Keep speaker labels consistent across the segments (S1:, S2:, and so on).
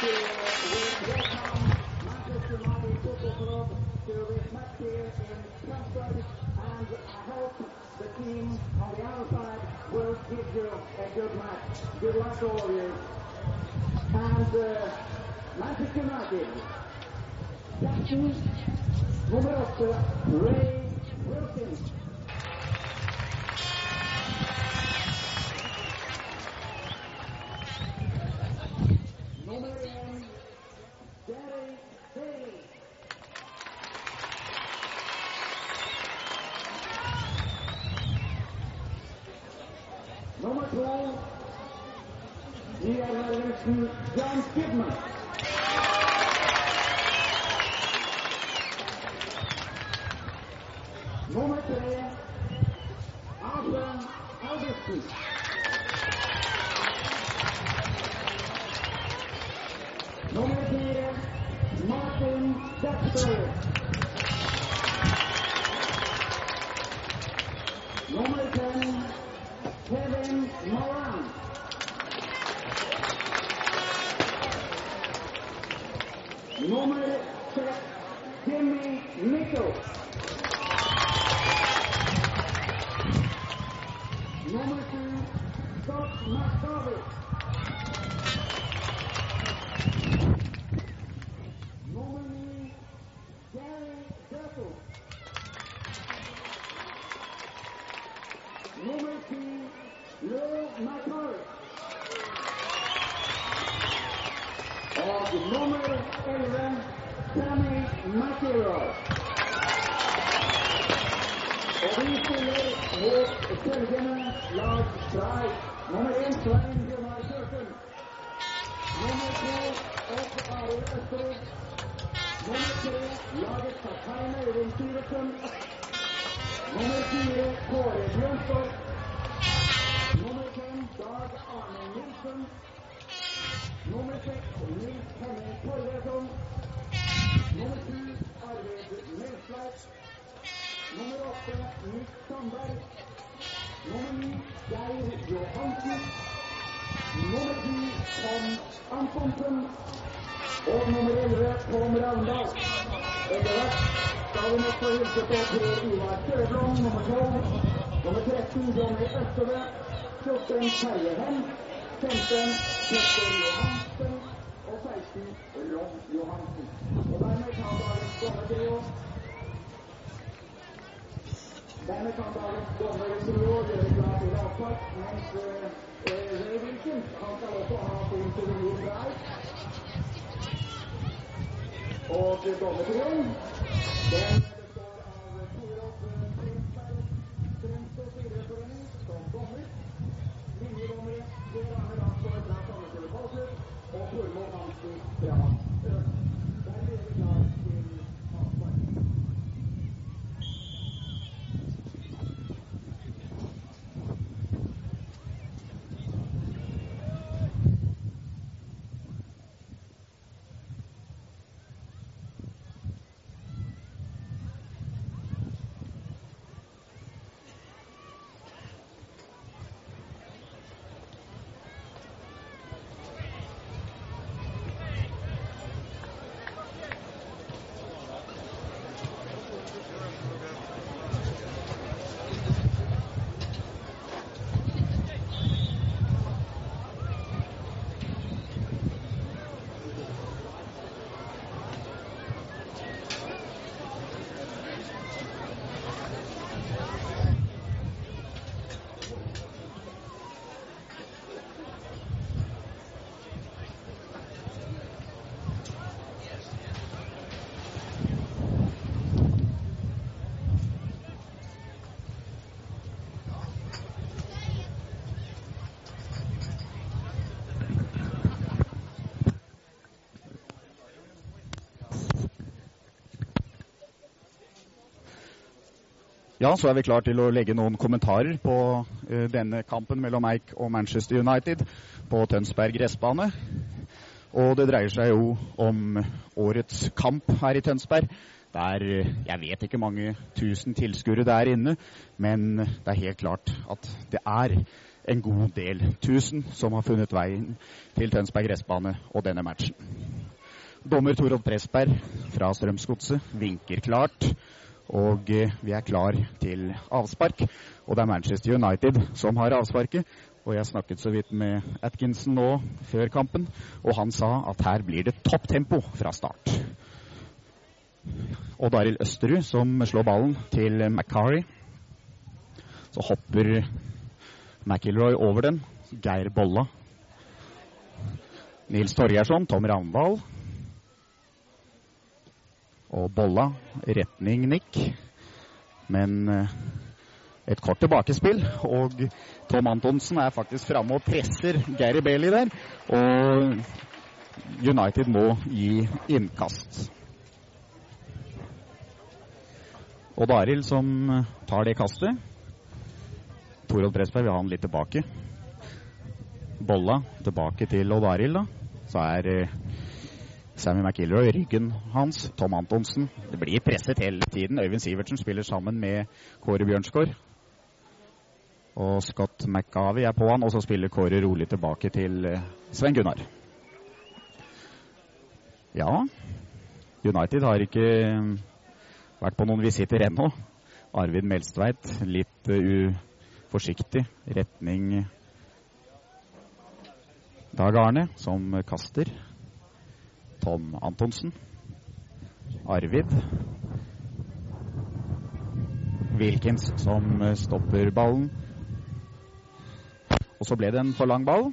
S1: Good luck Good luck to all of you. And uh, Manchester United, captain nummer åtte, Ray Wilkins. Og vi stiller mot følgende lag fra nummer 1, Svein Bjørnar Kjørten. Nummer 2, Odd Arild Østerud. Nummer 3, lagets kaptein Øyvind Sivertsen. Nummer 4, Kåre Bjørnstorp. Nummer 5, Dag Arne Nilsen. Nummer seks, Nils Henning Torgesson. Nummer sju, Arvid Melsleit. Nummer åtte, Nick Sandberg. Nummer ni, Geir Johansen. Nummer ti, Tom Antonsen. Og nummer elleve, Tom Ravndal. Etter hvert skal vi nok hilse på Per Ivar Sørblom, nummer tolv. Nummer 13, Johnny Østebø. 14, Terje Hem. 15 Petter Johansen og 16 Rolf Johansen. Og dermed kan dagens dommertrio Dermed kan dagens dommertrio gjøre klar til avtak, mens eh, Wilkins han skal også ha sin suvenir der. Og dommertrioen den består av Torolf Stensberg, Strømstad Idrettsforening, som dommer. Linjedommere Per Arne Landsgaard fra Sandefjord Balsut og Tormod Hansen fra Øst. Der blir vi klar til avspark.
S2: Ja, så er vi klar til å legge noen kommentarer på uh, denne kampen mellom Eik og Manchester United på Tønsberg gressbane. Og det dreier seg jo om årets kamp her i Tønsberg. Der eh, jeg vet ikke mange tusen tilskuere det er inne, men det er helt klart at det er en god del tusen som har funnet veien til Tønsberg gressbane og denne matchen. Dommer Torodd Pressberg fra Strømsgodset vinker klart. Og eh, vi er klar til avspark. Og det er Manchester United som har avsparket. Og jeg snakket så vidt med Atkinson nå før kampen, og han sa at her blir det topptempo fra start. Og Daril Østerud som slår ballen til McCarry. Så hopper McIlroy over den. Geir Bolla. Nils Torgersson, Tom Ravndal. Og Bolla, retning Nick. Men eh, et kort tilbakespill, og Tom Antonsen er faktisk framme og presser Gary Bailey der. Og United må gi innkast. Odd Arild som tar det kastet. Torodd Pressberg vil ha han litt tilbake. Bolla tilbake til Odd Arild, da. Så er eh, Sammy McIlroy ryggen hans. Tom Antonsen. Det blir presset hele tiden. Øyvind Sivertsen spiller sammen med Kåre Bjørnsgaard. Og Scott McAvey er på han, og så spiller Kåre rolig tilbake til Svein Sven Gunnar. Ja, United har ikke eh, vært på noen visitter ennå. Arvid Melstveit litt uh, uforsiktig retning Dag Arne, som kaster. Tom Antonsen. Arvid. Wilkins som stopper ballen. Og så ble det en for lang ball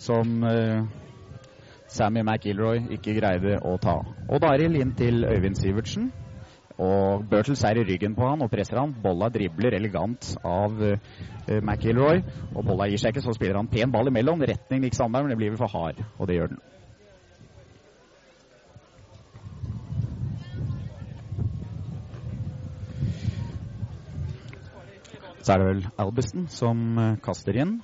S2: som uh, Sammy McIlroy ikke greide å ta. Og Daril inn til Øyvind Sivertsen. Og Bertels er i ryggen på han og presser han. Bolla dribler elegant av uh, McIlroy. Og Bolla gir seg ikke, så spiller han pen ball imellom. Retning Nick Sandberg, men det blir vel for hard. Og det gjør den. Så er det vel Albeston som uh, kaster inn.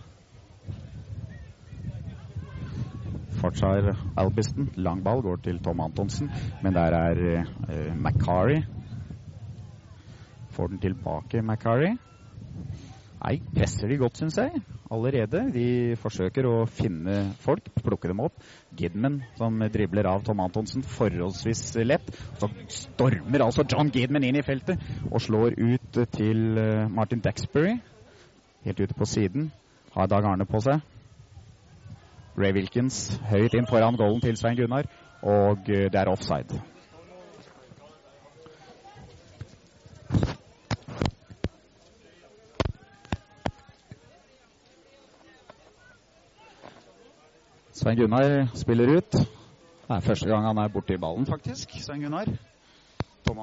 S2: Fortsatt Albiston. Lang ball går til Tom Antonsen, men der er uh, McCarry. Får den tilbake, McCarry. Nei, presser de godt, syns jeg. Allerede. De forsøker å finne folk, plukke dem opp. Gidman som dribler av Tom Antonsen forholdsvis lett. Så stormer altså John Gidman inn i feltet og slår ut til uh, Martin Daxbury. Helt ute på siden. Har Dag Arne på seg. Ray Wilkins høyt inn foran goalen til Svein Gunnar, og det er offside. Svein Gunnar spiller ut. Det er første gang han er borti ballen, faktisk. Svein Gunnar. Tom,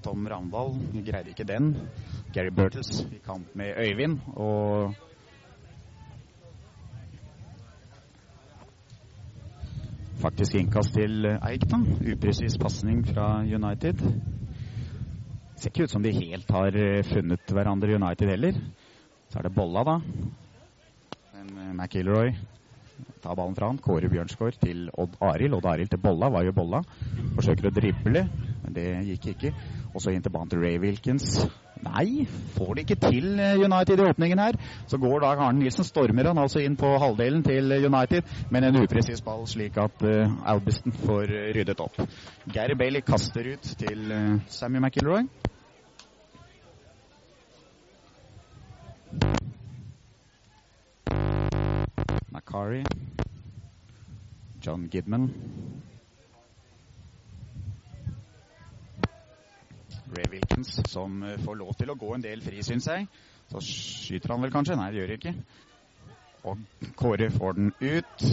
S2: Tom Ravndal greide ikke den. Gary Burtles i kamp med Øyvind. Og faktisk innkast til Eik, da. Upresis pasning fra United. Ser ikke ut som de helt har funnet hverandre United heller. Så er det Bolla, da. Men McIlroy tar ballen fra han. Kåre Bjørnsgaard til Odd Arild. Odd Arild til Bolla. Var jo Bolla. Forsøker å drible, men det gikk ikke. Og så inn til banen til Ray Wilkins. Nei, får det ikke til United i åpningen her. Så går Dag Arne Nilsen, stormer han altså inn på halvdelen til United, men en upresis ball slik at uh, Albiston får ryddet opp. Gary Bailey kaster ut til uh, Sammy McIlroy. Macari. John Gidman. Ray Wilkins som får lov til å gå en del fri, syns jeg. Så skyter han vel kanskje? Nei, det gjør det ikke. Og Kåre får den ut.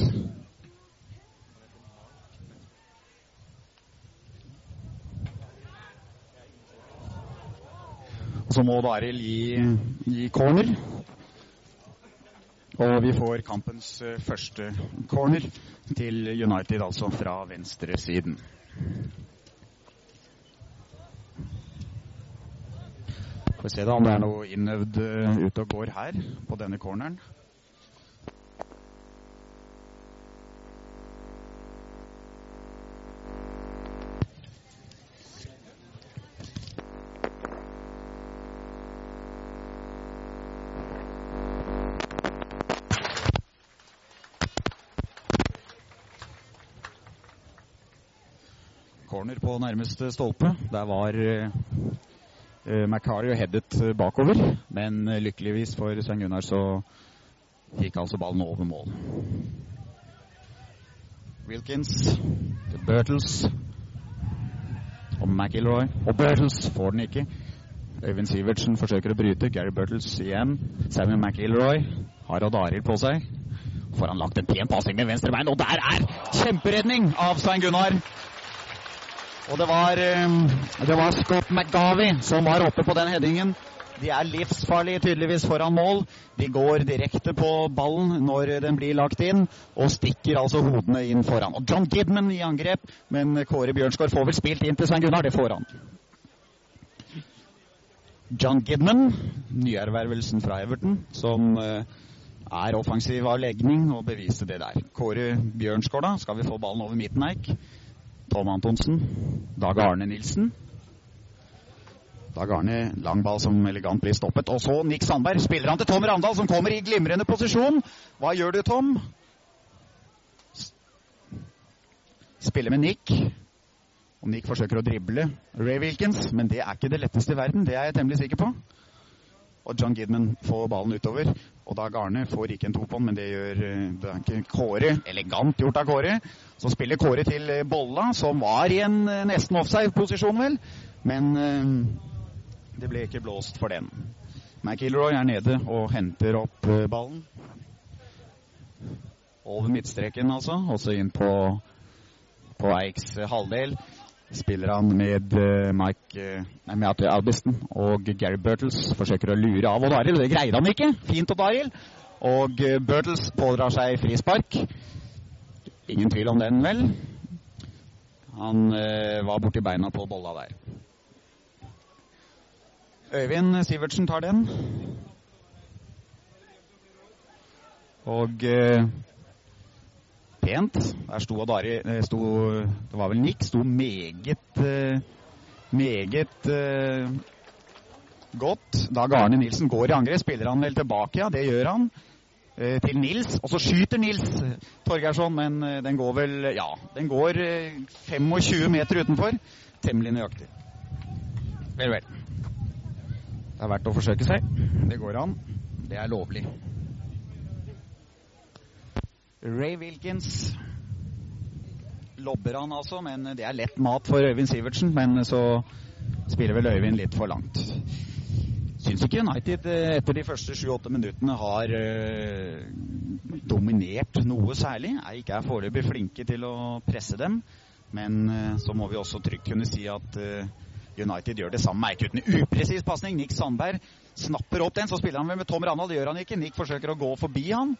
S2: Og så må Daril gi, gi corner. Og vi får kampens første corner til United, altså fra venstresiden. Får se da om det er noe innøvd ute og går her på denne corneren. Corner på nærmeste stolpe. Der var uh, Macario headet bakover, men lykkeligvis for Svein Gunnar så gikk altså ballen over mål. Wilkins til Bertels og McIlroy. Og Bertels får den ikke. Øyvind Sivertsen forsøker å bryte. Gary Bertels igjen. Samuel McIlroy har Arild på seg. Får han lagt en pen pasning med venstre bein, og der er kjemperedning av Svein Gunnar! Og det var, det var Scott McGavie som var oppe på den headingen. De er livsfarlige tydeligvis foran mål. De går direkte på ballen når den blir lagt inn, og stikker altså hodene inn foran. Og John Gidman i angrep, men Kåre Bjørnsgaard får vel spilt inn til Svein Gunnar. Det får han. John Gidman, nyervervelsen fra Everton, som er offensiv av legning og beviste det der. Kåre Bjørnsgaard, da. Skal vi få ballen over midten, Eik? Tom Antonsen. Dag Arne Nilsen. Dag Arne, lang ball som elegant blir stoppet. Og så Nick Sandberg. Spiller han til Tom Randal, som kommer i glimrende posisjon. Hva gjør du, Tom? Spiller med Nick. Og Nick forsøker å drible Ray Wilkins, men det er ikke det letteste i verden. Det er jeg temmelig sikker på. Og John Gidman får ballen utover. Og Dag Arne får ikke en topånd, men det gjør det er ikke Kåre. Elegant gjort av Kåre. Så spiller Kåre til Bolla, som var i en nesten offside-posisjon, vel. Men det ble ikke blåst for den. McIlroy er nede og henter opp ballen. Over midtstreken, altså. Også inn på, på Eiks halvdel spiller han med uh, Mike uh, nei, med Albiston og Gary Burtles. Forsøker å lure av Odd Arild. Det greide han ikke. Fint Odd Arild. Og uh, Burtles pådrar seg frispark. Ingen tvil om den, vel. Han var borti beina på bolla der. Øyvind Sivertsen tar den. Og pent. Der sto Dari sto, Det var vel Nick. Sto meget meget uh, godt. Dag Arne Nilsen går i angrep. Spiller han vel tilbake? Ja, det gjør han. Til Nils. Og så skyter Nils Torgeirsson, men den går vel Ja, den går 25 meter utenfor. Temmelig nøyaktig. Vel, vel. Det er verdt å forsøke seg. Det går an. Det er lovlig. Ray Wilkins lobber han altså, men det er lett mat for Øyvind Sivertsen. Men så spiller vel Øyvind litt for langt. Syns ikke United etter de første sju-åtte minuttene har uh, dominert noe særlig. Ikke er foreløpig flinke til å presse dem, men uh, så må vi også trygt kunne si at United gjør det samme Eik uten upresis pasning. Nick Sandberg snapper opp den, så spiller han vel med Tom Randall, Det gjør han ikke. Nick forsøker å gå forbi han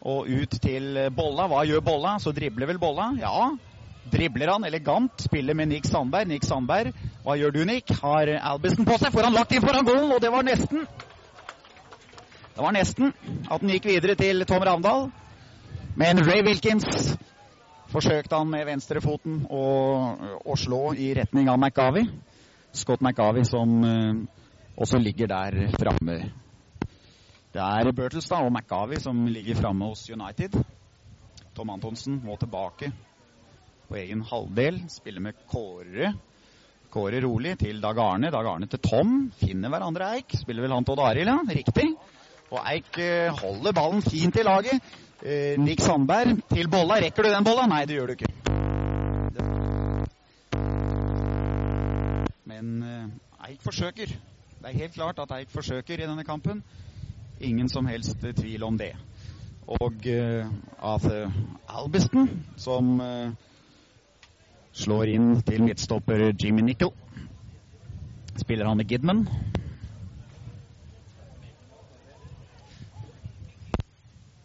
S2: og ut til Bolla. Hva gjør Bolla? Så dribler vel Bolla? Ja. Dribler han elegant, spiller med Nick Sandberg. Nick Sandberg, hva gjør du, Nick? Har Albison på seg? Får han lagt inn foran goalen? Og det var nesten. Det var nesten at den gikk videre til Tom Ravndal. Men Ray Wilkins forsøkte han med venstrefoten å, å slå i retning av McGavie. Scott McGavie som uh, også ligger der framme det er Bertelstad og McGavi som ligger framme hos United. Tom Antonsen må tilbake på egen halvdel. Spiller med Kåre. Kåre rolig til Dag Arne. Dag Arne til Tom. Finner hverandre Eik. Spiller vel han til Odd Arild, ja. Riktig. Og Eik uh, holder ballen fint i laget. Uh, Nick Sandberg til bolla. Rekker du den bolla? Nei, det gjør du ikke. Men uh, Eik forsøker. Det er helt klart at Eik forsøker i denne kampen. Ingen som helst tvil om det. Og uh, Arthur Albiston, som uh, slår inn til midtstopper Jimmy Nickel. Spiller han med Gidman.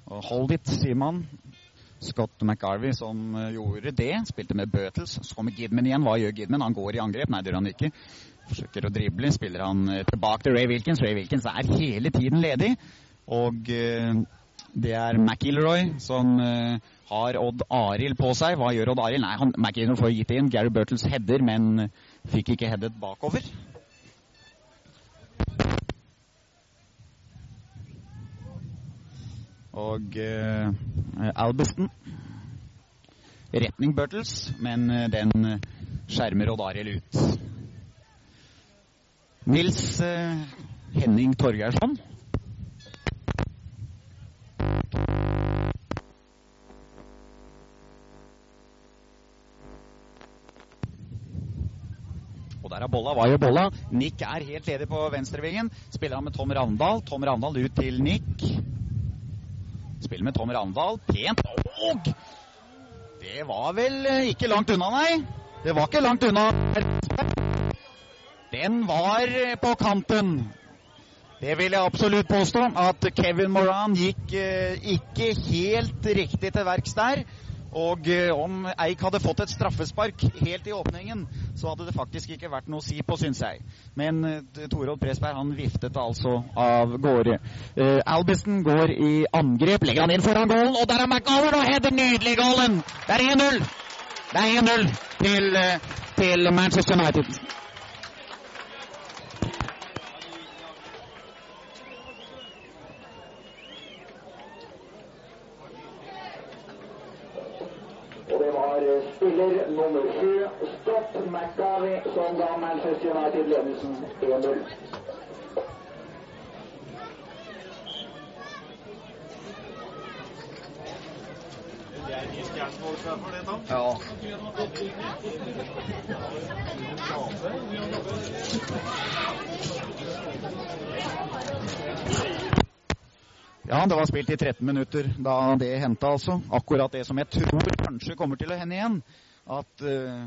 S2: Og hold it, sier man. Scott McGarvey som gjorde det, spilte med Bøtels. Så kommer Gidman igjen. Hva gjør Gidman? Han går i angrep. Nei, det gjør han ikke. Forsøker å drible. Spiller han uh, tilbake til Ray Wilkins. Ray Wilkins er hele tiden ledig. Og uh, det er McIlroy som har Odd Arild på seg. Hva gjør Odd Arild? Nei, han, McIlroy får gitt inn. Gary Burtles header, men fikk ikke headet bakover. Og uh, Albiston retning Burtles, men den skjermer Odd Arild ut. Nils eh, Henning Torgeirsson. Og der er bolla. Hva gjør bolla? Nick er helt ledig på venstrevingen. Spiller han med Tom Ravndal. Tom Ravndal ut til Nick. Spiller med Tom Ravndal. Pent. Og det var vel ikke langt unna, nei. Det var ikke langt unna. Den var på kanten. Det vil jeg absolutt påstå. At Kevin Moran gikk eh, ikke helt riktig til verks der. Og eh, om Eik hadde fått et straffespark helt i åpningen, så hadde det faktisk ikke vært noe å si på, syns jeg. Men uh, Torolf Presberg han viftet altså av gårde. Uh, Albiston går i angrep, legger han inn foran goalen, og der er McGowan og header nydelig goalen! Det er 1-0! Det er 1-0 til, til Manchester United.
S1: Og det var spiller nummer sju, Scott McGarvey, som ga Manchester United ledelsen 1-0.
S2: Ja. Ja, det var spilt i 13 minutter da det hendte, altså. Akkurat det som jeg tror kanskje kommer til å hende igjen. At uh,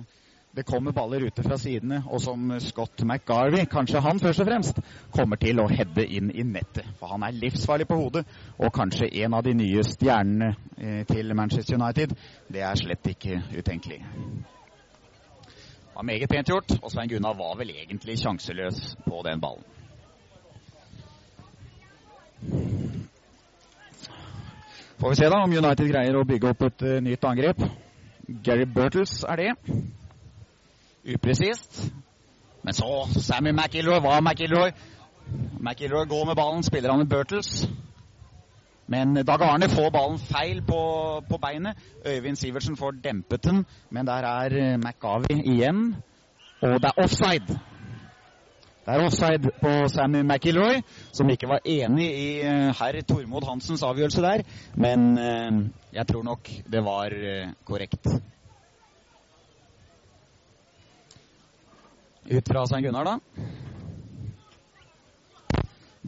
S2: det kommer baller ute fra sidene, og som Scott McGarvey, kanskje han først og fremst, kommer til å heade inn i nettet. For han er livsfarlig på hodet, og kanskje en av de nye stjernene eh, til Manchester United. Det er slett ikke utenkelig. Det var meget pent gjort, og Svein Gunnar var vel egentlig sjanseløs på den ballen. Får vi se da om United greier å bygge opp et uh, nytt angrep. Gary Burtles er det. Upresist. Men så Sammy McIlroy Hva McIlroy. McIlroy går med ballen, spiller han med Burtles. Men Dag Arne får ballen feil på, på beinet. Øyvind Sivertsen får dempet den, men der er uh, McGavi igjen. Og det er offside. Det er offside på Sammy McIlroy, som ikke var enig i uh, herr Tormod Hansens avgjørelse der. Men uh, jeg tror nok det var uh, korrekt. Ut fra Svein Gunnar, da.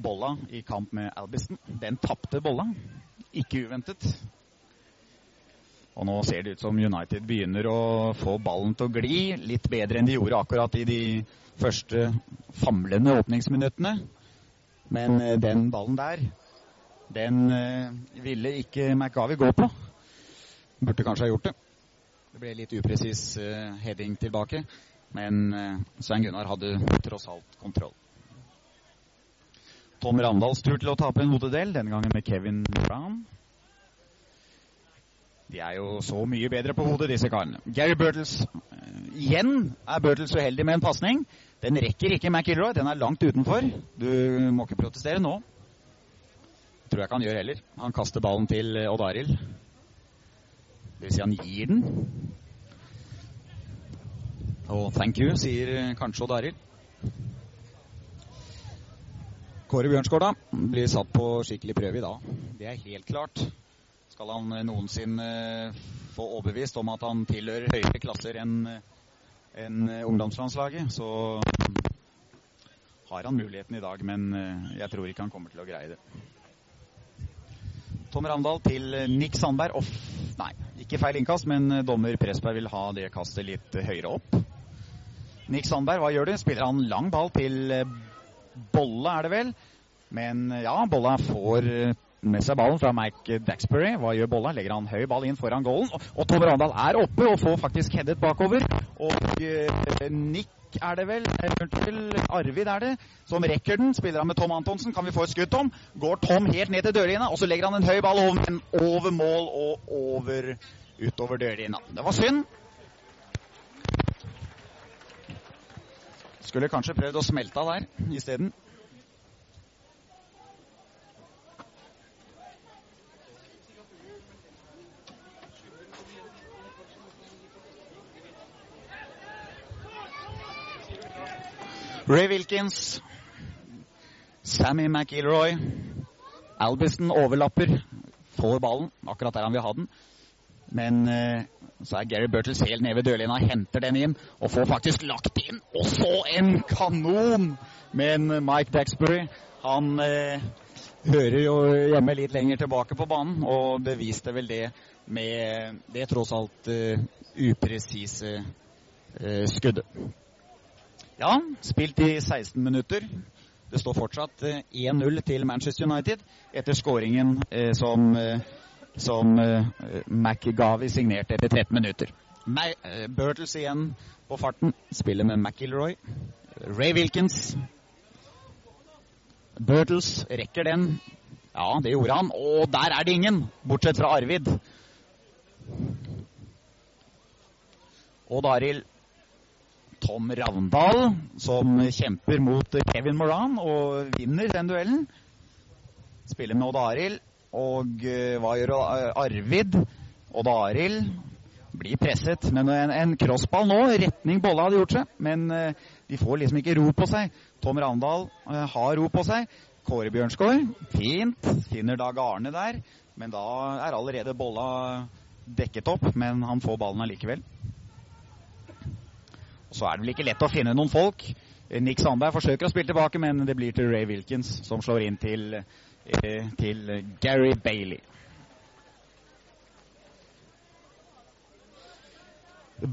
S2: Bolla i kamp med Albiston. Den tapte Bolla. Ikke uventet. Og nå ser det ut som United begynner å få ballen til å gli litt bedre enn de gjorde akkurat i de første famlende åpningsminuttene. Men eh, den ballen der, den eh, ville ikke McGavi gå på. Burde kanskje ha gjort det. Det ble litt upresis eh, heading tilbake, men Svein Gunnar hadde tross alt kontroll. Tom Ravndals tur til å tape en hodedel, denne gangen med Kevin Brown. De er jo så mye bedre på hodet, disse karene. Gary Burtles Igjen er Burtles uheldig med en pasning. Den rekker ikke McIlroy. Den er langt utenfor. Du må ikke protestere nå. Tror jeg ikke han gjør heller. Han kaster ballen til Odd Arild. Det vil si han gir den. Og thank you, sier kanskje Odd Arild. Kåre da, blir satt på skikkelig prøve i dag. Det er helt klart. Skal han noensinne få overbevist om at han tilhører høyere klasser enn en ungdomslandslaget, så har han muligheten i dag, men jeg tror ikke han kommer til å greie det. Tom Ravndal til Nick Sandberg. Off. Nei, ikke feil innkast, men dommer Presberg vil ha det kastet litt høyere opp. Nick Sandberg, hva gjør du? Spiller han lang ball til Bolle, er det vel? Men ja, Bolla får med seg ballen fra Mike Daxbury. Hva gjør Bolla? Legger han høy ball inn foran goalen. Og, Tom Randal er oppe og får faktisk headet bakover. Og eh, Nick er det vel, unnskyld, Arvid er det, som rekker den. Spiller han med Tom Antonsen. Kan vi få et skudd, Tom? Går Tom helt ned til dørlinja, og så legger han en høy ball over, over mål og over utover dørlinja. Det var synd. Skulle kanskje prøvd å smelte av der isteden. Ray Wilkins, Sammy McIlroy, Albiston overlapper, får ballen akkurat der han vil ha den. Men eh, så er Gary Burtles helt nede ved dørlinja, henter den inn og får faktisk lagt inn. Og så en kanon! Men Mike Daxbury, han eh, hører jo hjemme litt lenger tilbake på banen, og beviste vel det med det tross alt uh, upresise uh, skuddet. Ja, spilt i 16 minutter. Det står fortsatt uh, 1-0 til Manchester United etter skåringen som som uh, McGavi signerte etter 13 minutter. Burtles igjen på farten. Spiller med McIlroy. Ray Wilkins. Burtles rekker den. Ja, det gjorde han. Og der er det ingen, bortsett fra Arvid. Og Daril Tom Ravndal, som kjemper mot Kevin Moran og vinner den duellen. Spiller med Odd Arild. Og uh, hva gjør Arvid? Odd Arild blir presset. Men en, en crossball nå, retning Bolla hadde gjort seg. Men uh, de får liksom ikke ro på seg. Tom Ravndal har ro på seg. Kåre Bjørnsgaard, fint. Finner Dag Arne der. Men da er allerede Bolla dekket opp, men han får ballen allikevel. Så er det vel ikke lett å finne noen folk. Nick Sandberg forsøker å spille tilbake, men det blir til Ray Wilkins som slår inn til Eh, til Gary Bailey.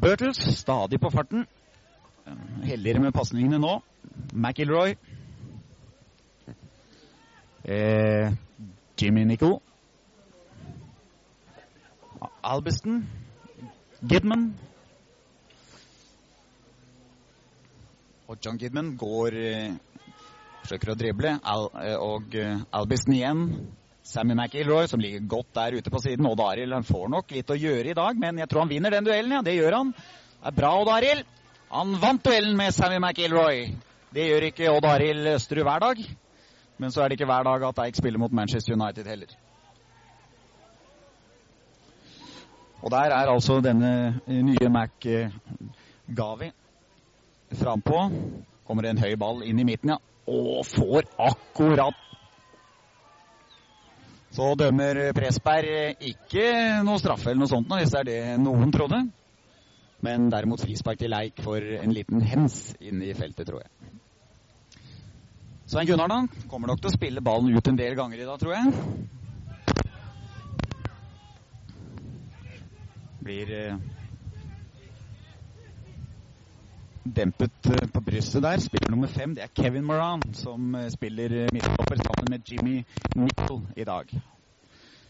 S2: Burtles stadig på farten. Heldigere med pasningene nå. McIlroy. Eh, Jimmy Nicol. Albiston. Gidman. Og John Gidman går eh, forsøker å drible. Al, eh, og Albison igjen. Sammy McIlroy, som ligger godt der ute på siden. Odd Arild får nok litt å gjøre i dag, men jeg tror han vinner den duellen. ja, Det gjør han. Det er bra, Odd Arild. Han vant duellen med Sammy McIlroy. Det gjør ikke Odd Arild Østerud hver dag. Men så er det ikke hver dag at Eik spiller mot Manchester United heller. Og der er altså denne nye Mac-Gavi frampå. Kommer en høy ball inn i midten, ja og får akkurat Så dømmer Presberg ikke noe straffe eller noe sånt, hvis det er det noen trodde. Men derimot frispark til Leik for en liten hens inn i feltet, tror jeg. Svein Gunnar da, kommer nok til å spille ballen ut en del ganger i dag, tror jeg. Blir eh, dempet eh, på brystet der. Spiller nummer fem, det er Kevin Moran, som eh, spiller eh, midtstopper sammen med Jimmy Nicol i dag.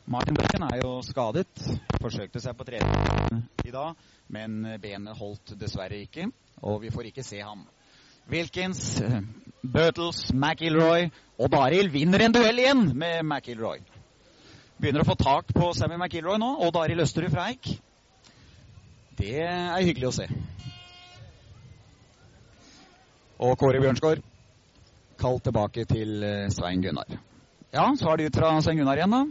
S2: Martin Becken er jo skadet. Forsøkte seg på trening i dag, men benet holdt dessverre ikke, og vi får ikke se ham. Wilkins, Burtles, McIlroy og Daril vinner en duell igjen med McIlroy. Begynner å få tak på Sammy McIlroy nå, og Daril Østerud fra Eik. Det er hyggelig å se og Kåre Bjørnsgaard Kall tilbake til eh, Svein Gunnar. Ja, så har de ut fra Svein Gunnar igjen, da.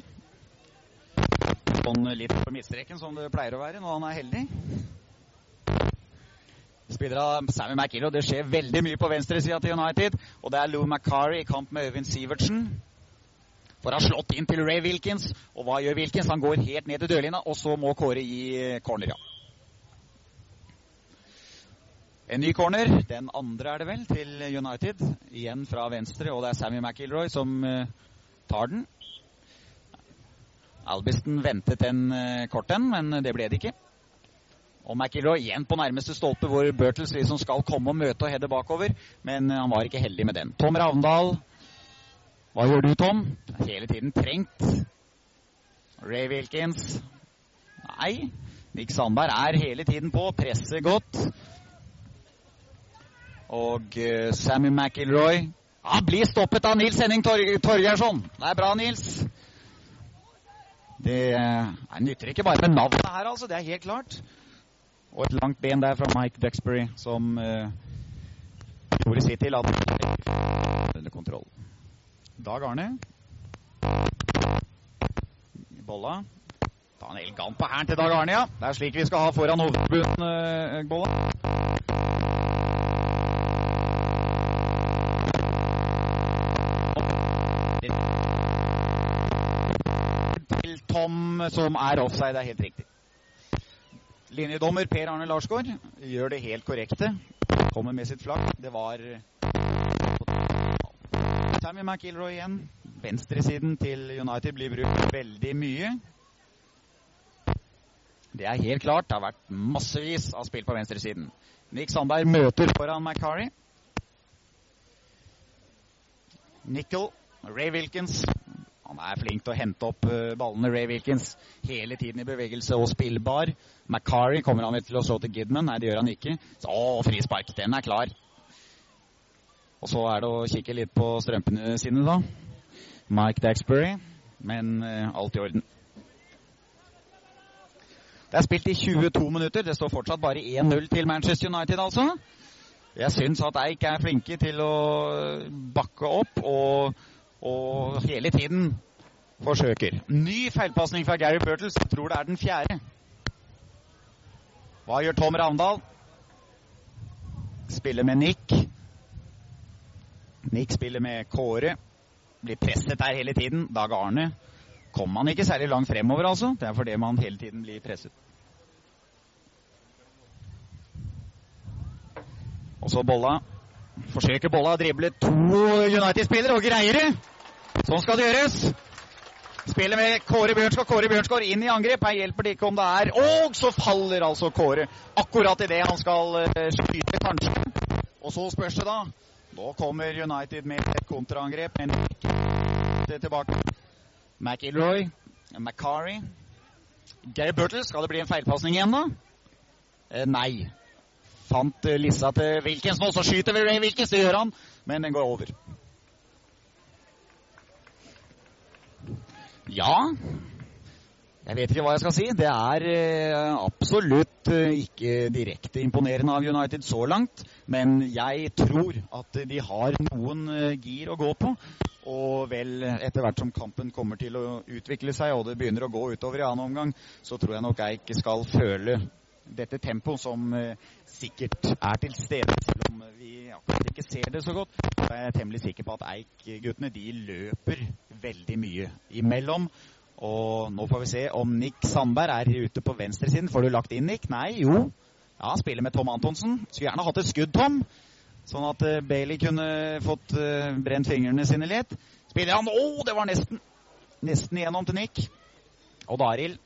S2: Sånn litt på midtstreken, som det pleier å være når han er heldig. Spiller av Sammy McIlroy. Det skjer veldig mye på venstresida til United. Og det er Lou McCarry i kamp med Øyvind Sivertsen. For har slått inn til Ray Wilkins. Og hva gjør Wilkins? Han går helt ned til dørlinja, og så må Kåre gi eh, corner, ja. En ny corner. Den andre er det vel, til United. Igjen fra venstre, og det er Sammy McIlroy som uh, tar den. Albiston ventet en uh, kort en, men det ble det ikke. Og McIlroy igjen på nærmeste stolpe, hvor Burtles liksom skal komme og møte og heade bakover. Men uh, han var ikke heldig med den. Tom Ravndal. Hva gjør du, Tom? Hele tiden trengt. Ray Wilkins. Nei. Nick Sandberg er hele tiden på, presser godt. Og uh, Sammy McIlroy Han blir stoppet av Nils Henning Tor Torgeirsson. Det er bra, Nils. Det uh, nytter ikke bare med navnet her, altså. Det er helt klart. Og et langt ben der fra Mike Duxbury, som uh, gjorde sitt til at under kontroll. Dag Arne. Bolla. Ta en elegant på hæren til Dag Arne, ja. Det er slik vi skal ha foran hovedbunnen, Bolla. Tom som er offside, det er helt riktig. Linjedommer Per Arne Larsgaard gjør det helt korrekte. Kommer med sitt flagg. Det var Sammy McIlroy igjen. Venstresiden til United blir brukt veldig mye. Det er helt klart. Det har vært massevis av spill på venstresiden. Nick Sandberg møter foran McCarry. Nickel, Ray Wilkins. Han er flink til å hente opp ballene, Ray Wilkins. Hele tiden i bevegelse og spillbar. McCarry kommer han til å slå til Gidman? Nei, det gjør han ikke. Så, å, frispark. Den er klar. Og så er det å kikke litt på strømpene sine, da. Mike Daxbury. Men uh, alt i orden. Det er spilt i 22 minutter. Det står fortsatt bare 1-0 til Manchester United, altså. Jeg syns at Eik er flinke til å bakke opp og, og hele tiden forsøker. Ny feilpasning fra Gary Burtles. Tror det er den fjerde. Hva gjør Tom Ravndal? Spiller med Nick. Nick spiller med Kåre. Blir presset der hele tiden. Dag Arne kommer man ikke særlig langt fremover, altså. Det er fordi man hele tiden blir presset. Og så Bolla. Forsøker Bolla å drible to United-spillere og greier det! Sånn skal det gjøres. Spiller med Kåre Bjørnskår. Kåre Bjørnskår inn i angrep. Her hjelper det ikke om det er Og så faller altså Kåre akkurat idet han skal skyte, kanskje. Og så spørs det, da. Nå kommer United med et kontraangrep, men ikke tilbake. McIlroy, McCarry Gary Burtle, skal det bli en feilpasning igjen, da? Eh, nei. Fant eh, Lissa til Wilkins nå, så skyter vi Ray Wilkins. Det gjør han, men den går over. Ja Jeg vet ikke hva jeg skal si. Det er eh, absolutt eh, ikke direkte imponerende av United så langt. Men jeg tror at de har noen gir å gå på. Og vel, etter hvert som kampen kommer til å utvikle seg, og det begynner å gå utover i annen omgang, så tror jeg nok Eik skal føle dette tempoet som eh, sikkert er til stede, selv om vi akkurat ikke ser det så godt. Så er jeg temmelig sikker på at Eik-guttene de løper veldig mye imellom. Og nå får vi se om Nick Sandberg er ute på venstresiden. Får du lagt inn Nick? Nei, jo. Ja, spiller med Tom Antonsen. Skulle gjerne hatt et skudd, Tom. Sånn at uh, Bailey kunne fått brent fingrene sine litt. Spiller han Å, oh, det var nesten! Nesten igjennom til Nick. Odd Arild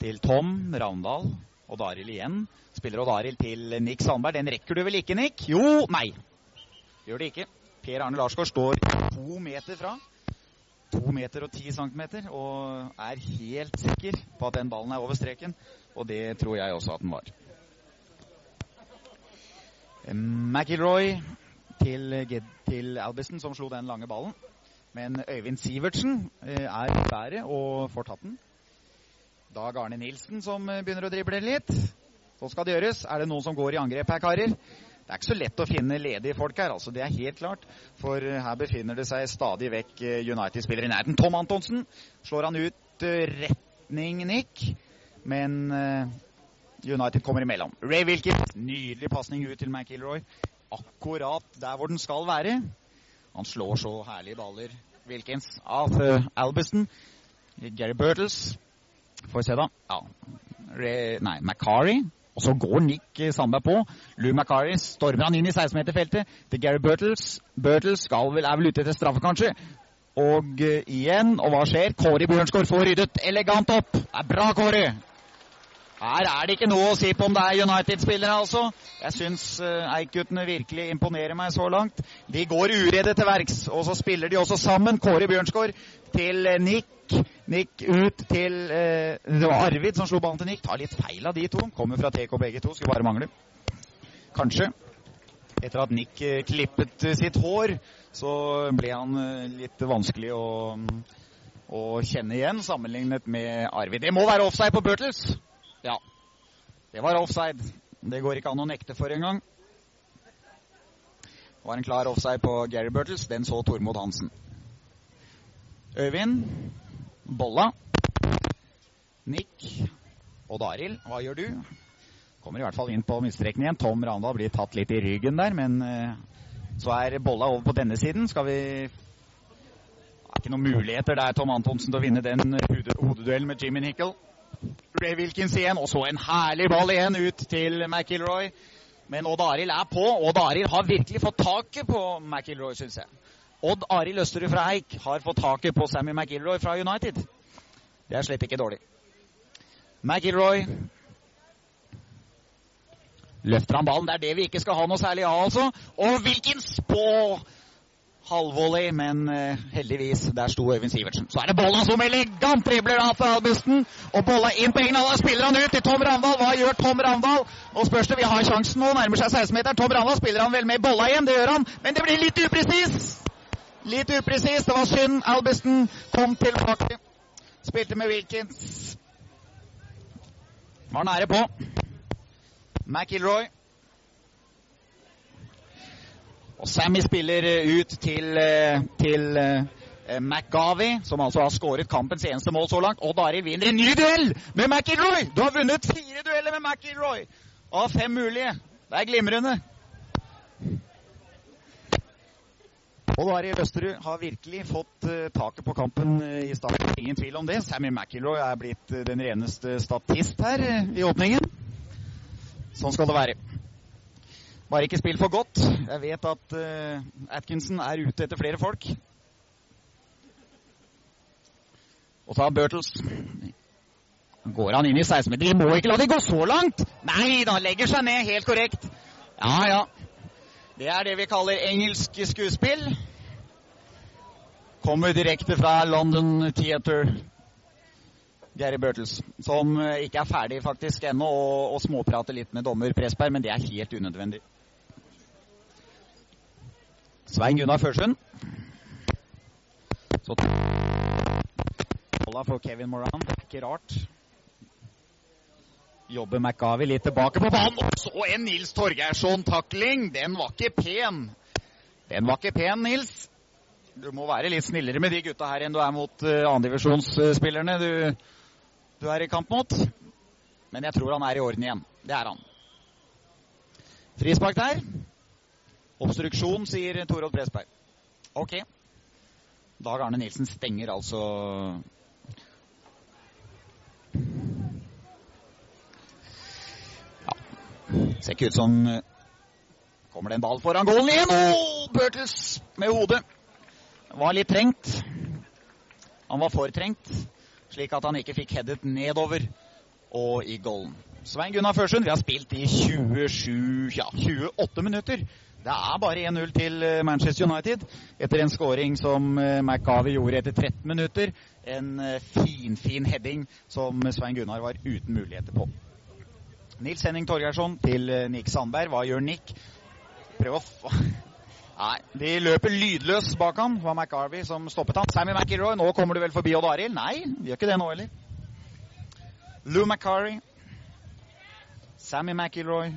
S2: til Tom Ravndal. Odd Arild igjen. Spiller Odd Arild til Nick Sandberg. Den rekker du vel ikke, Nick? Jo! Nei. Gjør det ikke. Per Arne Larsgaard står to meter fra. To meter og ti centimeter, og er helt sikker på at den ballen er over streken. Og det tror jeg også at den var. McIlroy til, til Albiston, som slo den lange ballen. Men Øyvind Sivertsen er bedre og får tatt den. Dag Arne Nilsen som begynner å drible litt. Så skal det gjøres. Er det noen som går i angrep her, karer? Det er ikke så lett å finne ledige folk her, altså. Det er helt klart. For her befinner det seg stadig vekk United-spillere i nærheten. Tom Antonsen slår han ut retning Nick, men United kommer imellom. Ray Wilkins, nydelig pasning ut til McIlroy. Akkurat der hvor den skal være. Han slår så herlige baller, Wilkins, av Albiston. Gary Burtles. Får vi se, da. Ja. Nei, Macari. Og så går Nick Sandberg på. Lou Macari stormer han inn i 16-meterfeltet til Gary Burtles. Burtles skal vel, er vel ute etter straffe, kanskje. Og uh, igjen, og hva skjer? Kåre Bjørnsgaard får ryddet elegant opp. Det er bra, Kåre. Her er det ikke noe å si på om det er United-spillere, altså. Jeg syns uh, Eik-guttene virkelig imponerer meg så langt. De går uredde til verks, og så spiller de også sammen. Kåre Bjørnsgaard til Nick. Nick ut til uh, Det var Arvid som slo ballen til Nick. Tar litt feil av de to. Kommer fra TK begge to, skulle bare mangle. Kanskje. Etter at Nick klippet sitt hår, så ble han litt vanskelig å, å kjenne igjen sammenlignet med Arvid. Det må være offside på Burtles! Ja, det var offside. Det går ikke an å nekte for engang. Det var en klar offside på Gary Burtles. Den så Tormod Hansen. Øyvind. Bolla. Nick. Odd Arild, hva gjør du? Kommer i hvert fall inn på midtstreken igjen. Tom Randal blir tatt litt i ryggen der, men uh, så er Bolla over på denne siden. Skal vi ikke noen muligheter der, Tom Antonsen, til å vinne den hodeduellen med Jimmy Nickel. Ray Wilkins igjen, og så en herlig ball igjen ut til McIlroy. Men Odd Arild er på. Odd Arild har virkelig fått taket på McIlroy, syns jeg. Odd Arild Østerud fra Eik har fått taket på Sammy McIlroy fra United. Det er slett ikke dårlig. McIlroy løfter han ballen. Det er det vi ikke skal ha noe særlig av, altså. Og hvilken spå! halvvolley, men uh, heldigvis, der sto Øyvind Sivertsen. Så er det Bolla som elegant dribler av fra Albusten. Og Bolla inn på egen alder, spiller han ut til Tom Ravndal. Hva gjør Tom Ravndal? Og spørs det, vi har sjansen nå, nærmer seg 16-meteren. Tom Ravndal spiller han vel med Bolla igjen, det gjør han. Men det blir litt upresis! Litt upresis, det var synd. Albiston kom tilbake. Spilte med Wilkins. Var nære på. McIlroy. Og Sammy spiller ut til, til uh, McGavi, som altså har skåret kampens eneste mål så langt. Odd Arild vinner en ny duell med McIlroy! Du har vunnet fire dueller med McIlroy av fem mulige. Det er glimrende. Odd Arild Østerud har virkelig fått uh, taket på kampen uh, i starten. Ingen tvil om det. Sammy McIlroy er blitt den reneste statist her i åpningen. Sånn skal det være. Bare ikke spill for godt. Jeg vet at Atkinson er ute etter flere folk. Og så har Burtles Går han inn i 16 meter? De må ikke la de gå så langt! Nei da, legger seg ned. Helt korrekt. Ja, ja. Det er det vi kaller engelsk skuespill. Kommer direkte fra London Theatre. Gary Børtels, som ikke er ferdig faktisk ennå, og, og småprater litt med dommer Pressberg, men det er helt unødvendig. Svein Gunnar Førsund. Så Bolla for Kevin Moran. Det er ikke rart. Jobber McGavi litt tilbake på banen. Og så en Nils Torgeirsson-takling! Den var ikke pen. Den var ikke pen, Nils. Du må være litt snillere med de gutta her enn du er mot uh, andredivisjonsspillerne du, du er i kamp mot. Men jeg tror han er i orden igjen. Det er han. Frispark der. Obstruksjon, sier Torodd Presberg. Ok. Dag Arne Nilsen stenger altså Ser ikke ut som Kommer det en ball foran goalen igjen? Oh, Burtles med hodet. Var litt trengt. Han var for trengt, slik at han ikke fikk headet nedover og i goalen. Svein Gunnar Førsund, vi har spilt i 27, ja, 28 minutter. Det er bare 1-0 til Manchester United etter en scoring som McGavi gjorde etter 13 minutter. En finfin fin heading som Svein Gunnar var uten muligheter på. Nils Henning Torgeirsson til Nick Sandberg. Hva gjør Nick? Prøv å Nei, de løper lydløs bak ham. Det var McArvey som stoppet ham. Sammy McIlroy, nå kommer du vel forbi Odd Arild? Nei, vi gjør ikke det nå heller. Lou McCarry. Sammy McIlroy.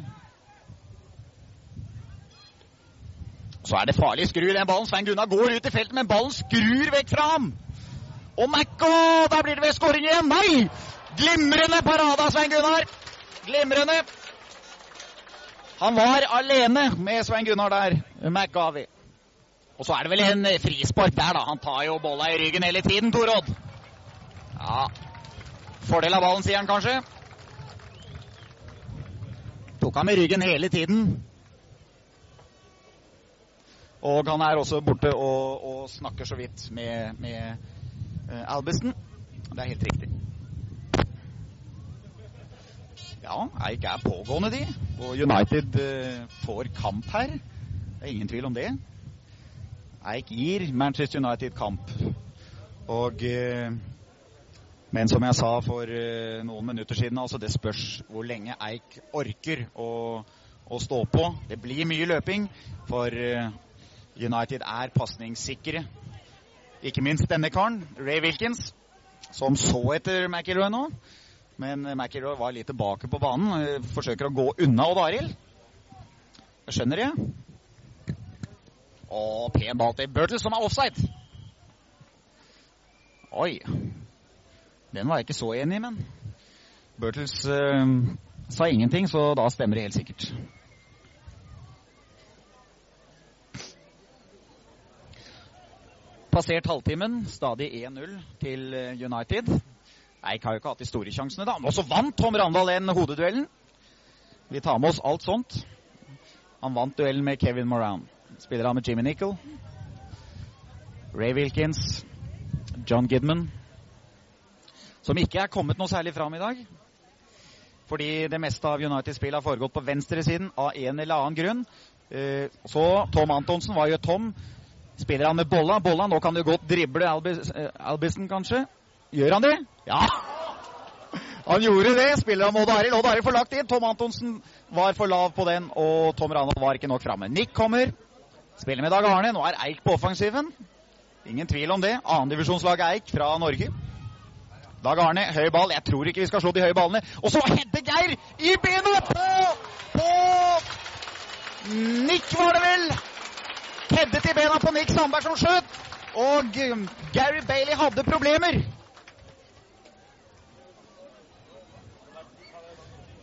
S2: Så er det farlig skru i den ballen. Svein Gunnar går ut i feltet, men ballen skrur vekk fra ham. Og Macco! Der blir det ved skåring igjen! Nei! Glimrende parade av Svein Gunnar. Glimrende. Han var alene med Svein Gunnar der, McGavi. Og så er det vel en frispark der, da. Han tar jo bolla i ryggen hele tiden, Torodd. Ja Fordel av ballen, sier han kanskje. Tok han i ryggen hele tiden. Og han er også borte og, og snakker så vidt med, med uh, Albiston. Det er helt riktig. Ja, Eik er pågående, de. Og United uh, får kamp her. Det er ingen tvil om det. Eik gir Manchester United kamp. Og uh, Men som jeg sa for uh, noen minutter siden, altså det spørs hvor lenge Eik orker å, å stå på. Det blir mye løping, for United er pasningssikre. Ikke minst denne karen, Ray Wilkins, som så etter McIlroy nå. Men McIlroy var litt tilbake på banen. Forsøker å gå unna Odd Arild. Skjønner det. Og pen ball til Burtles, som er offside. Oi. Den var jeg ikke så enig i, men Burtles uh, sa ingenting, så da stemmer det helt sikkert. passert halvtimen. Stadig 1-0 til eh, United. Eik har jo ikke hatt de store sjansene, da. Men også vant Tom Randal den hodeduellen. Vi tar med oss alt sånt. Han vant duellen med Kevin Moran. Spiller han med Jimmy Nicol. Ray Wilkins. John Gidman. Som ikke er kommet noe særlig fram i dag. Fordi det meste av United-spillet har foregått på venstresiden av en eller annen grunn. Eh, så Tom Antonsen, hva gjør Tom? Spiller han med bolla? Bolla, nå kan du godt drible Albis, eh, kanskje. Gjør han det? Ja! Han gjorde det. Spiller han Odd Arild. Odd Arild får lagt inn. Tom Antonsen var for lav på den, og Tom Ranald var ikke nok framme. Nick kommer. Spiller med Dag Arne. Nå er Eik på offensiven. Ingen tvil om det. Annendivisjonslaget Eik fra Norge. Dag Arne, høy ball. Jeg tror ikke vi skal slå de høye ballene. Og så hedder Geir i benet på, på Nick, var det vel. Heddet i bena på Nick Sandberg som skjøt. Og Gary Bailey hadde problemer.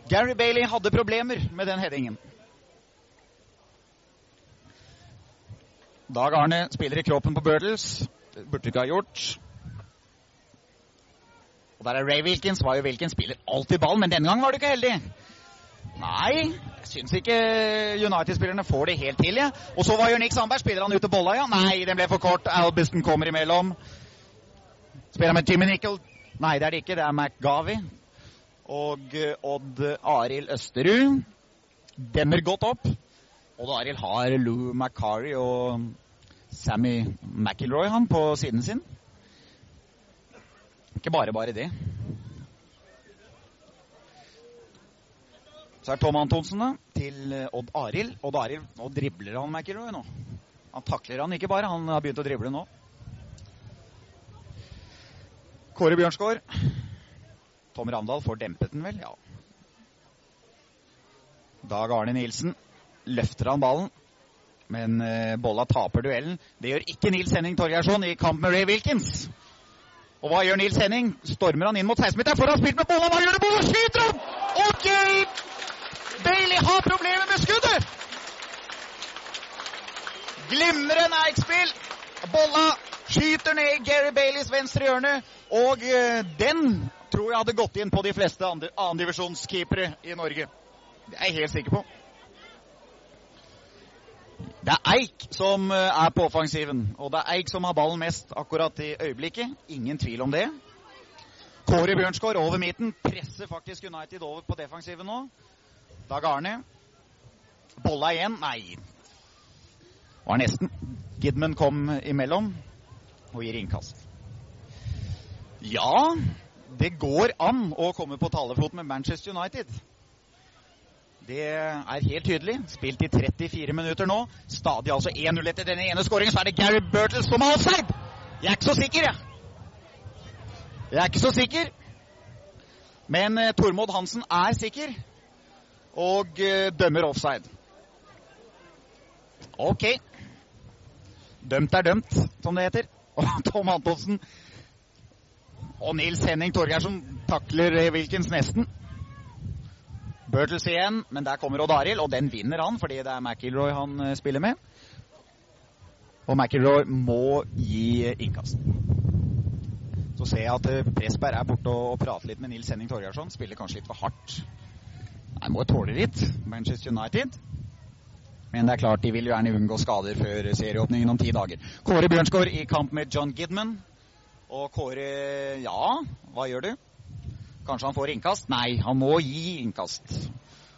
S2: Gary Bailey hadde problemer med den headingen. Dag Arne spiller i kroppen på Birtles. Burde ikke ha gjort. Og der er Ray Wilkins. Var jo Wilkins spiller alltid ballen, men denne gangen var du ikke heldig. Nei, jeg syns ikke United-spillerne får det helt til. Ja. Og så var jo Nick Sandberg. Spiller han ute bolla, ja? Nei, den ble for kort. Albiston kommer imellom. Spiller med Jimmy Nickel. Nei, det er det ikke. Det er McGavi og eh, Odd Arild Østerud demmer godt opp. Odd Arild har Lou Macari og Sammy McIlroy han på siden sin. Ikke bare bare det. Så er Tom Antonsen da, til eh, Odd Arild. Odd Arild, Nå dribler han McIlroy nå. Han takler han ikke bare, han har begynt å drible nå. Kåre Bjørnsgaard Tom Ravndal får dempet den vel, ja. Dag Arne Nilsen løfter han ballen, men uh, Bolla taper duellen. Det gjør ikke Nils Henning Torgeirsson i kamp med Ray Wilkins. Og hva gjør Nils Henning? Stormer han inn mot 16-meteren for å ha spilt med Bolla. Hva gjør det? Bolla skyter han! OK! Bailey har problemer med skuddet! Glimrende Eik-spill. Bolla skyter ned Gary Baileys venstre hjørne, og uh, den tror jeg hadde gått inn på de fleste annendivisjonskeepere i Norge. Det er jeg helt sikker på. Det er Eik som eh, er på offensiven, og det er Eik som har ballen mest akkurat i øyeblikket. Ingen tvil om det. Kåre Bjørnsgaard over midten presser faktisk United over på defensiven nå. Dag Arne. Bolla igjen. Nei. Var nesten. Gidman kom imellom og gir innkast. Ja, det går an å komme på talefot med Manchester United. Det er helt tydelig. Spilt i 34 minutter nå. Stadig altså 1-0 etter denne ene skåringen. Så er det Gary Burtles som har offside! Jeg er ikke så sikker, jeg. Jeg er ikke så sikker. Men eh, Tormod Hansen er sikker og eh, dømmer offside. OK. Dømt er dømt, som det heter. Og Tom Antonsen og Nils Henning Torgeirsen takler Wilkins nesten. Burtles igjen, men der kommer Odd Arild, og den vinner han fordi det er McIlroy han eh, spiller med. Og McIlroy må gi innkast. Så ser jeg at eh, Pressberg er borte og prater litt med Nils Henning Torgeirsson. Spiller kanskje litt for hardt. Nei, må tåle litt, Manchester United. Men det er klart de vil gjerne unngå skader før serieåpningen om ti dager. Kåre Bjørnsgaard i kamp med John Gidman. Og Kåre Ja, hva gjør du? Kanskje han får innkast? Nei, han må gi innkast.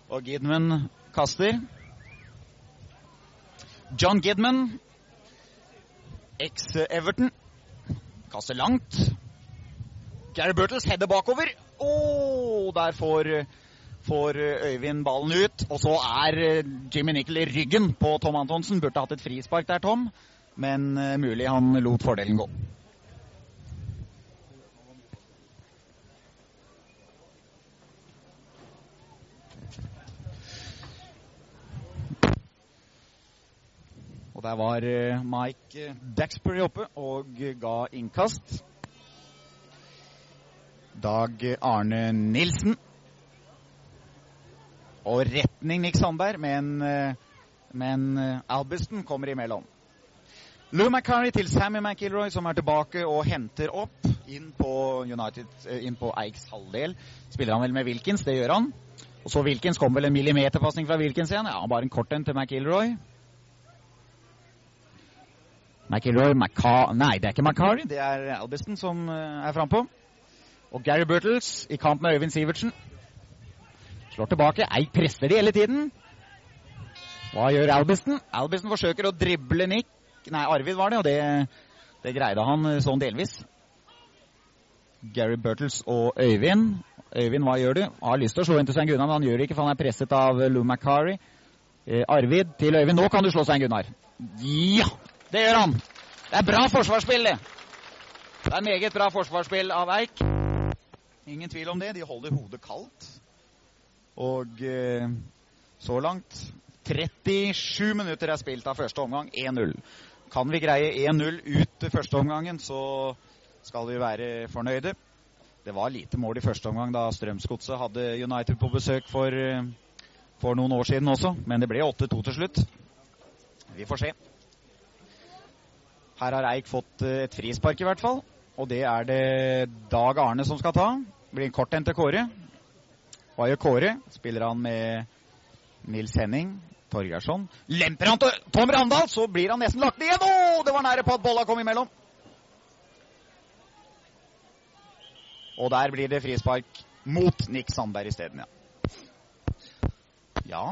S2: Og Gidman kaster. John Gidman, eks-Everton, kaster langt. Gary Burtles header bakover. Oh, der får, får Øyvind ballen ut. Og så er Jimmy Nickel i ryggen på Tom Antonsen. Burde hatt et frispark der, Tom. Men uh, mulig han lot fordelen gå. Og der var eh, Mike Daxbury oppe og ga innkast. Dag Arne Nilsen. Og retning Nick Sandberg, men, eh, men eh, Albiston kommer imellom. Lou McCarry til Sammy McIlroy, som er tilbake og henter opp inn på, United, eh, inn på Eiks halvdel. Spiller han vel med Wilkins, det gjør han. Og så Wilkins kom vel en millimeterpasning fra Wilkins igjen. Ja, bare en kort en til McIlroy. McIlroy McCa Nei, det er ikke McCarry, det er Albiston som eh, er frampå. Og Gary Burtles i kamp med Øyvind Sivertsen. Slår tilbake. Eik presser de hele tiden. Hva gjør Albiston? Albiston forsøker å drible Nick. Nei, Arvid var det, og det, det greide han eh, sånn delvis. Gary Burtles og Øyvind. Øyvind, hva gjør du? Har lyst til å slå inn til Svein Gunnar, men han gjør det ikke, for han er presset av Lou McCarry. Eh, Arvid til Øyvind. Nå kan du slå Svein Gunnar. Ja! Det gjør han. Det er bra forsvarsspill, det. Det er meget bra forsvarsspill av Eik. Ingen tvil om det. De holder hodet kaldt. Og eh, så langt 37 minutter er spilt av første omgang. 1-0. Kan vi greie 1-0 ut første omgangen, så skal vi være fornøyde. Det var lite mål i første omgang da Strømsgodset hadde United på besøk for, eh, for noen år siden også, men det ble 8-2 til slutt. Vi får se. Her har Eik fått eh, et frispark, i hvert fall. Og det er det Dag Arne som skal ta. Det blir en kort en til Kåre. Hva gjør Kåre? Spiller han med Nils Henning Torgersson. Lemper han til Tom Randal, så blir han nesten lagt ned! Å, det var nære på at bolla kom imellom. Og der blir det frispark mot Nick Sandberg isteden, ja. Ja,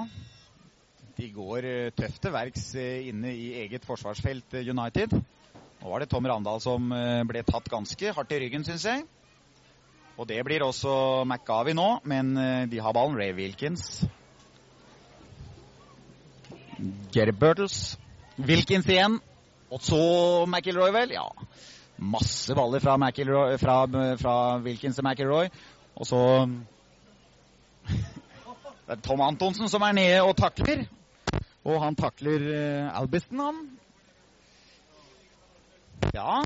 S2: de går eh, tøft til verks eh, inne i eget forsvarsfelt, United. Nå var det Tom Randal som ble tatt ganske hardt i ryggen, syns jeg. Og det blir også McGavi nå, men de har ballen. Ray Wilkins. Gary Burtles. Wilkins igjen. Og så McIlroy, vel. Ja, masse baller fra, McElroy, fra, fra Wilkins til McIlroy. Og så Det er Tom Antonsen som er nede og takler. Og han takler uh, Albiston, han. Ja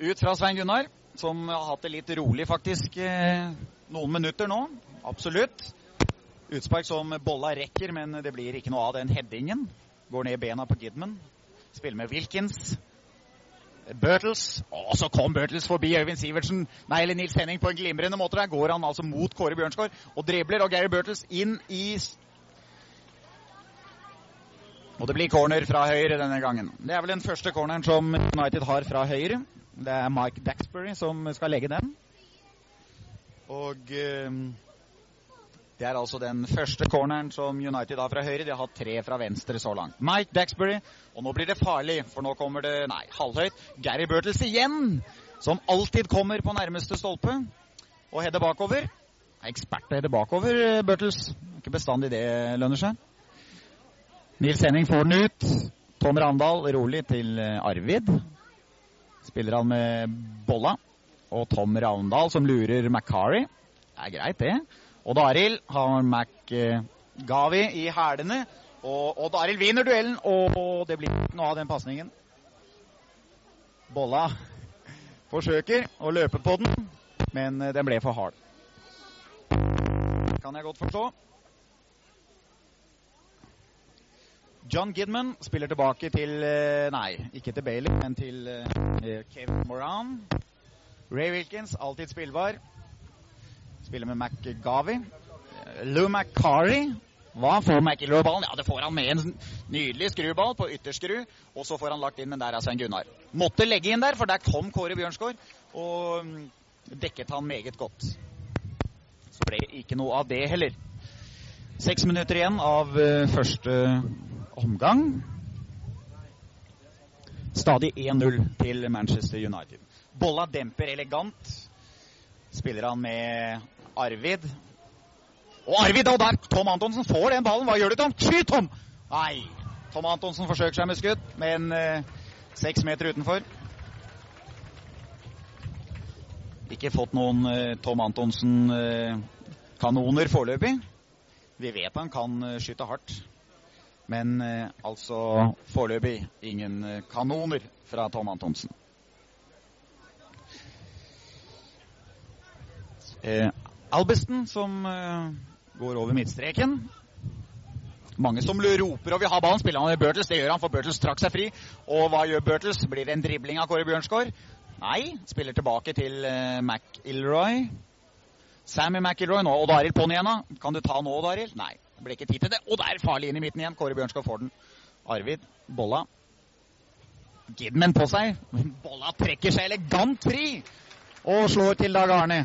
S2: Ut fra Svein Gunnar, som har hatt det litt rolig faktisk eh, noen minutter nå. Absolutt. Utspark som Bolla rekker, men det blir ikke noe av den headingen. Går ned bena på Gidman. Spiller med Wilkins. Bertels. Og så kom Bertels forbi Øyvind Sivertsen. Nei, eller Nils Henning på en glimrende måte. Der går han altså mot Kåre Bjørnsgaard og dribler. Og Gary Bertels inn i Og det blir corner fra høyre denne gangen. Det er vel den første corneren som United har fra høyre. Det er Mike Daxbury som skal legge den. Og eh, det er altså den første corneren som United har fra høyre. De har hatt tre fra venstre så langt. Mike Daxbury. Og nå blir det farlig, for nå kommer det Nei, halvhøyt. Gary Burtles igjen! Som alltid kommer på nærmeste stolpe og header bakover. Ekspert å heade bakover, Burtles. Ikke bestandig det lønner seg. Nils Henning får den ut. Tom Randal rolig til Arvid. Spiller han med bolla. Og Tom Ravndal som lurer McCarry. Det er greit, det. Odd Arild har McGavi i hælene. Og Odd Arild vinner duellen, og det blir ikke noe av den pasningen. Bolla forsøker å løpe på den, men den ble for hard. Kan jeg godt forstå. John Gidman spiller tilbake til Nei, ikke til Bailey, men til Kevin Moran. Ray Wilkins, alltid spillbar. Spiller med McGavi. Lou McCarry. Hva får McIlroy ballen? Ja, det får han med en nydelig skruball på ytterskru. Og så får han lagt inn, men der er Svein Gunnar. Måtte legge inn der, for der kom Kåre Bjørnsgaard og dekket han meget godt. Så ble det ikke noe av det heller. Seks minutter igjen av første omgang. Stadig 1-0 til Manchester United. Bolla demper elegant. Spiller han med Arvid. Og Arvid, og der! Tom Antonsen får den ballen. Hva gjør du, Tom? Skyt, Tom! Nei. Tom Antonsen forsøker seg med skudd, men eh, seks meter utenfor. Ikke fått noen eh, Tom Antonsen-kanoner eh, foreløpig. Vi vet han kan skyte hardt. Men altså foreløpig ingen kanoner fra Tom Antonsen. Eh, Albesten som eh, går over midtstreken. Mange som roper og vil ha ballen. Spiller han med Burtles? Det gjør han, for Burtles trakk seg fri. Og hva gjør Burtles? Blir det en dribling av Kåre Bjørnsgaard? Nei. Spiller tilbake til eh, McIlroy. Sammy McIlroy nå. Odd Arild på'n igjen, da. Kan du ta nå, Odd Arild? Nei. Ble ikke tid til det. Og der farlig inn i midten igjen. Kåre Bjørnskov får den. Arvid Bolla. Gidman på seg. Bolla trekker seg elegant fri og slår til Dag Arne.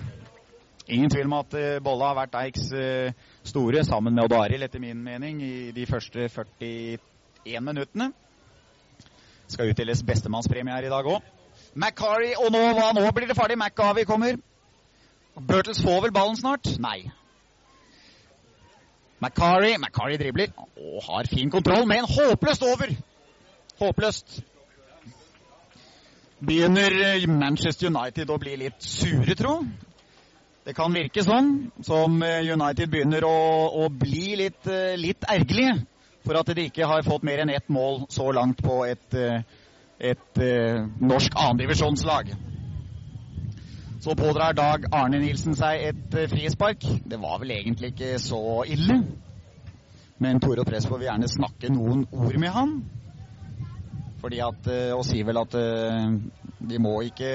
S2: Ingen tvil om at uh, Bolla har vært Eiks uh, store, sammen med Odd Arild, etter min mening, i de første 41 minuttene. Skal utdeles bestemannspremie her i dag òg. McCarry, og nå, hva, nå blir det ferdig. McGavy kommer. Burtles får vel ballen snart? Nei. McCarry McCarry dribler og har fin kontroll, men håpløst over. Håpløst. Begynner eh, Manchester United å bli litt sure, tro. Det kan virke sånn, som eh, United begynner å, å bli litt, eh, litt ergerlige for at de ikke har fått mer enn ett mål så langt på et, et, et norsk annendivisjonslag. Så pådrar Dag Arne Nilsen seg et frispark. Det var vel egentlig ikke så ille. Men Tore og Prespo vil gjerne snakke noen ord med han. Fordi at, Og sier vel at de må ikke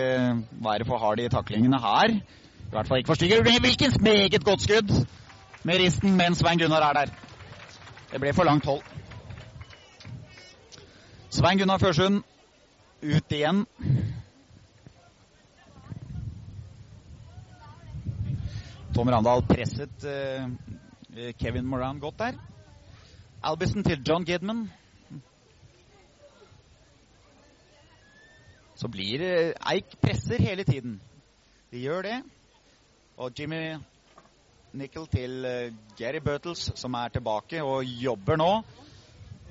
S2: være for harde i taklingene her. I hvert fall ikke for stygge. Hvilken meget godt skudd med risten mens Svein Gunnar er der. Det ble for langt hold. Svein Gunnar Førsund ut igjen. Tom Randal presset uh, Kevin Moran godt der. Albison til John Gidman. Så blir uh, Eik presser hele tiden. De gjør det. Og Jimmy Nickel til Gary Burtles, som er tilbake og jobber nå.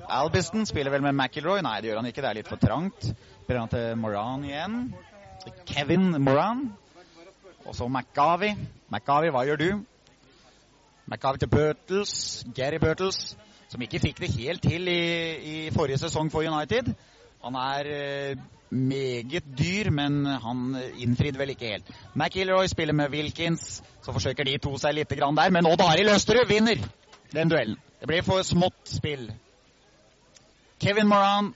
S2: Albiston spiller vel med McIlroy. Nei, det gjør han ikke. Det er litt for trangt. Spiller han til Moran igjen. Kevin Moran. Og så McGavi. McGavi, hva gjør du? McGavi til Burtles. Gary Burtles, som ikke fikk det helt til i, i forrige sesong for United. Han er eh, meget dyr, men han innfridde vel ikke helt. McIlroy spiller med Wilkins, så forsøker de to seg litt der. Men Odd Arild Østerud vinner den duellen. Det blir for smått spill. Kevin Moran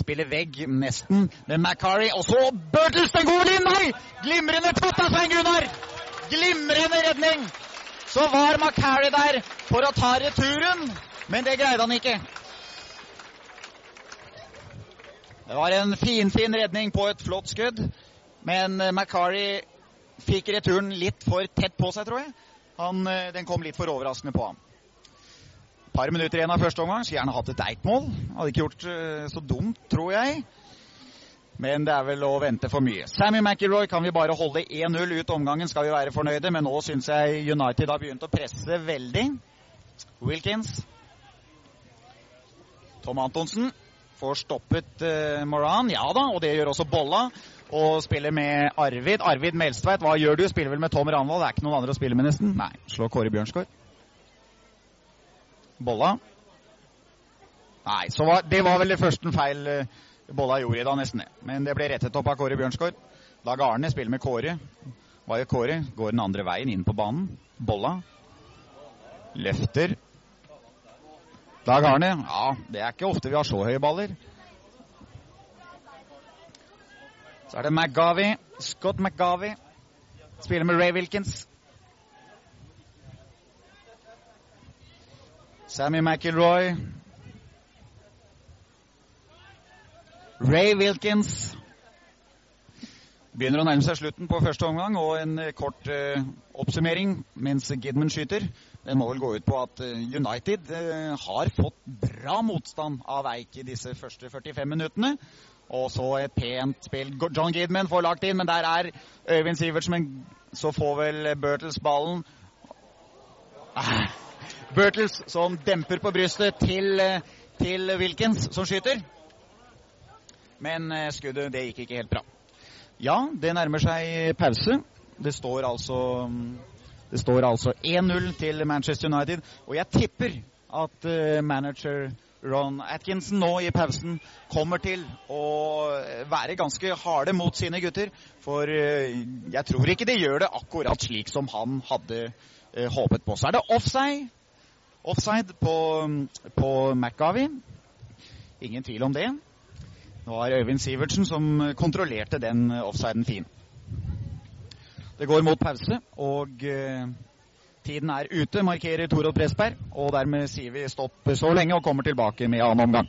S2: spiller vegg nesten med McCarry. Og så Burtles den gode inn! Nei! Glimrende tatt av Svein Gunnar! Glimrende redning! Så var McCarry der for å ta returen, men det greide han ikke. Det var en finfin fin redning på et flott skudd, men McCarry fikk returen litt for tett på seg, tror jeg. Han, eh, den kom litt for overraskende på ham. Par minutter igjen av første omgang. Skulle gjerne hatt et eitmål. Hadde ikke gjort uh, så dumt, tror jeg. Men det er vel å vente for mye. Sammy McIlroy kan vi bare holde 1-0 ut omgangen, skal vi være fornøyde. Men nå syns jeg United har begynt å presse veldig. Wilkins. Tom Antonsen får stoppet uh, Moran. Ja da, og det gjør også Bolla. Og spiller med Arvid. Arvid Melstveit, hva gjør du? Spiller vel med Tom Ranvold. Det er ikke noen andre å spille med, nesten. Nei, slår Kåre Bjørnsgaard. Bolla. Nei, så var, det var vel det første feil uh, Bolla gjorde i dag, nesten. Men det ble rettet opp av Kåre Bjørnsgaard. Dag Arne spiller med Kåre. Gjør Kåre? Går den andre veien inn på banen. Bolla. Løfter. Dag Arne, ja, det er ikke ofte vi har så høye baller. Så er det McGavy. Scott McGavy. Spiller med Ray Wilkins. Sammy McIlroy. Ray Wilkins. Begynner å nærme seg slutten på første omgang, og en kort uh, oppsummering mens Gidman skyter. Den må vel gå ut på at eh, United eh, har fått bra motstand av Eik i disse første 45 minuttene. Og så et pent spill. John Gidman får lagt inn, men der er Øyvind Sivertsen. Men så får vel Bertels ballen. Ah, Bertels som demper på brystet til, eh, til Wilkins, som skyter. Men skuddet det gikk ikke helt bra. Ja, det nærmer seg pause. Det står altså det står altså 1-0 til Manchester United, og jeg tipper at uh, manager Ron Atkinson nå i pausen kommer til å være ganske harde mot sine gutter. For jeg tror ikke de gjør det akkurat slik som han hadde håpet på. Så er det offside. Offside på, på McGavi. Ingen tvil om det. Det var Øyvind Sivertsen som kontrollerte den offsiden fin. Det går mot pause, og eh, tiden er ute, markerer Torod Pressberg. Og dermed sier vi stopp så lenge og kommer tilbake med annen omgang.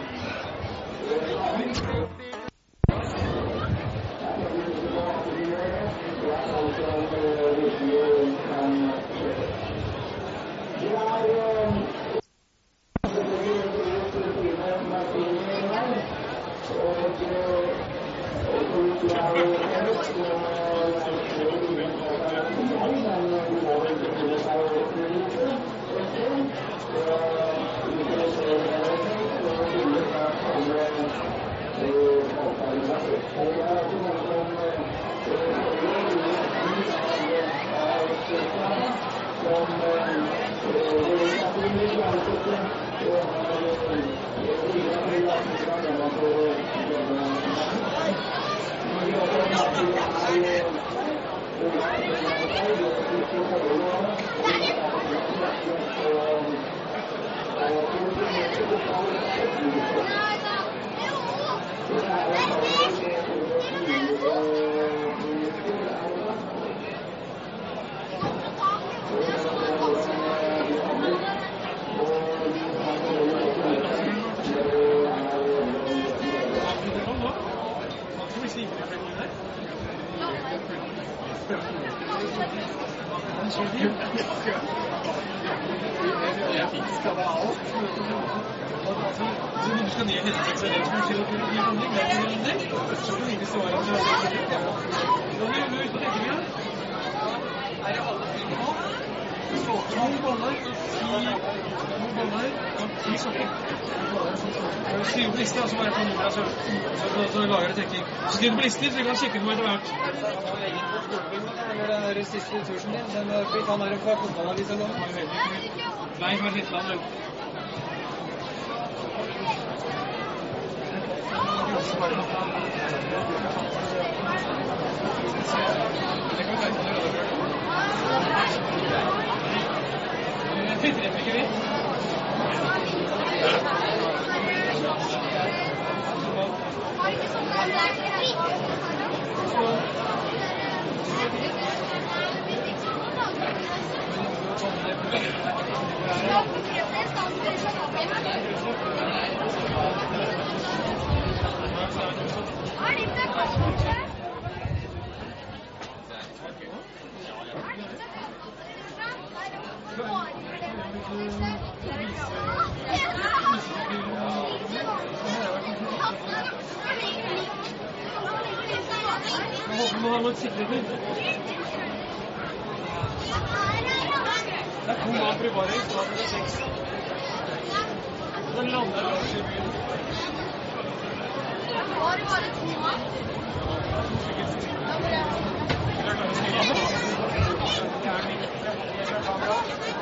S1: Tursen din, den er. Han er nå.
S3: Nei, vel. Fittereplikker, vi. Jeg håper du må ha noen sikkerheter. Det er to mat i baret. Da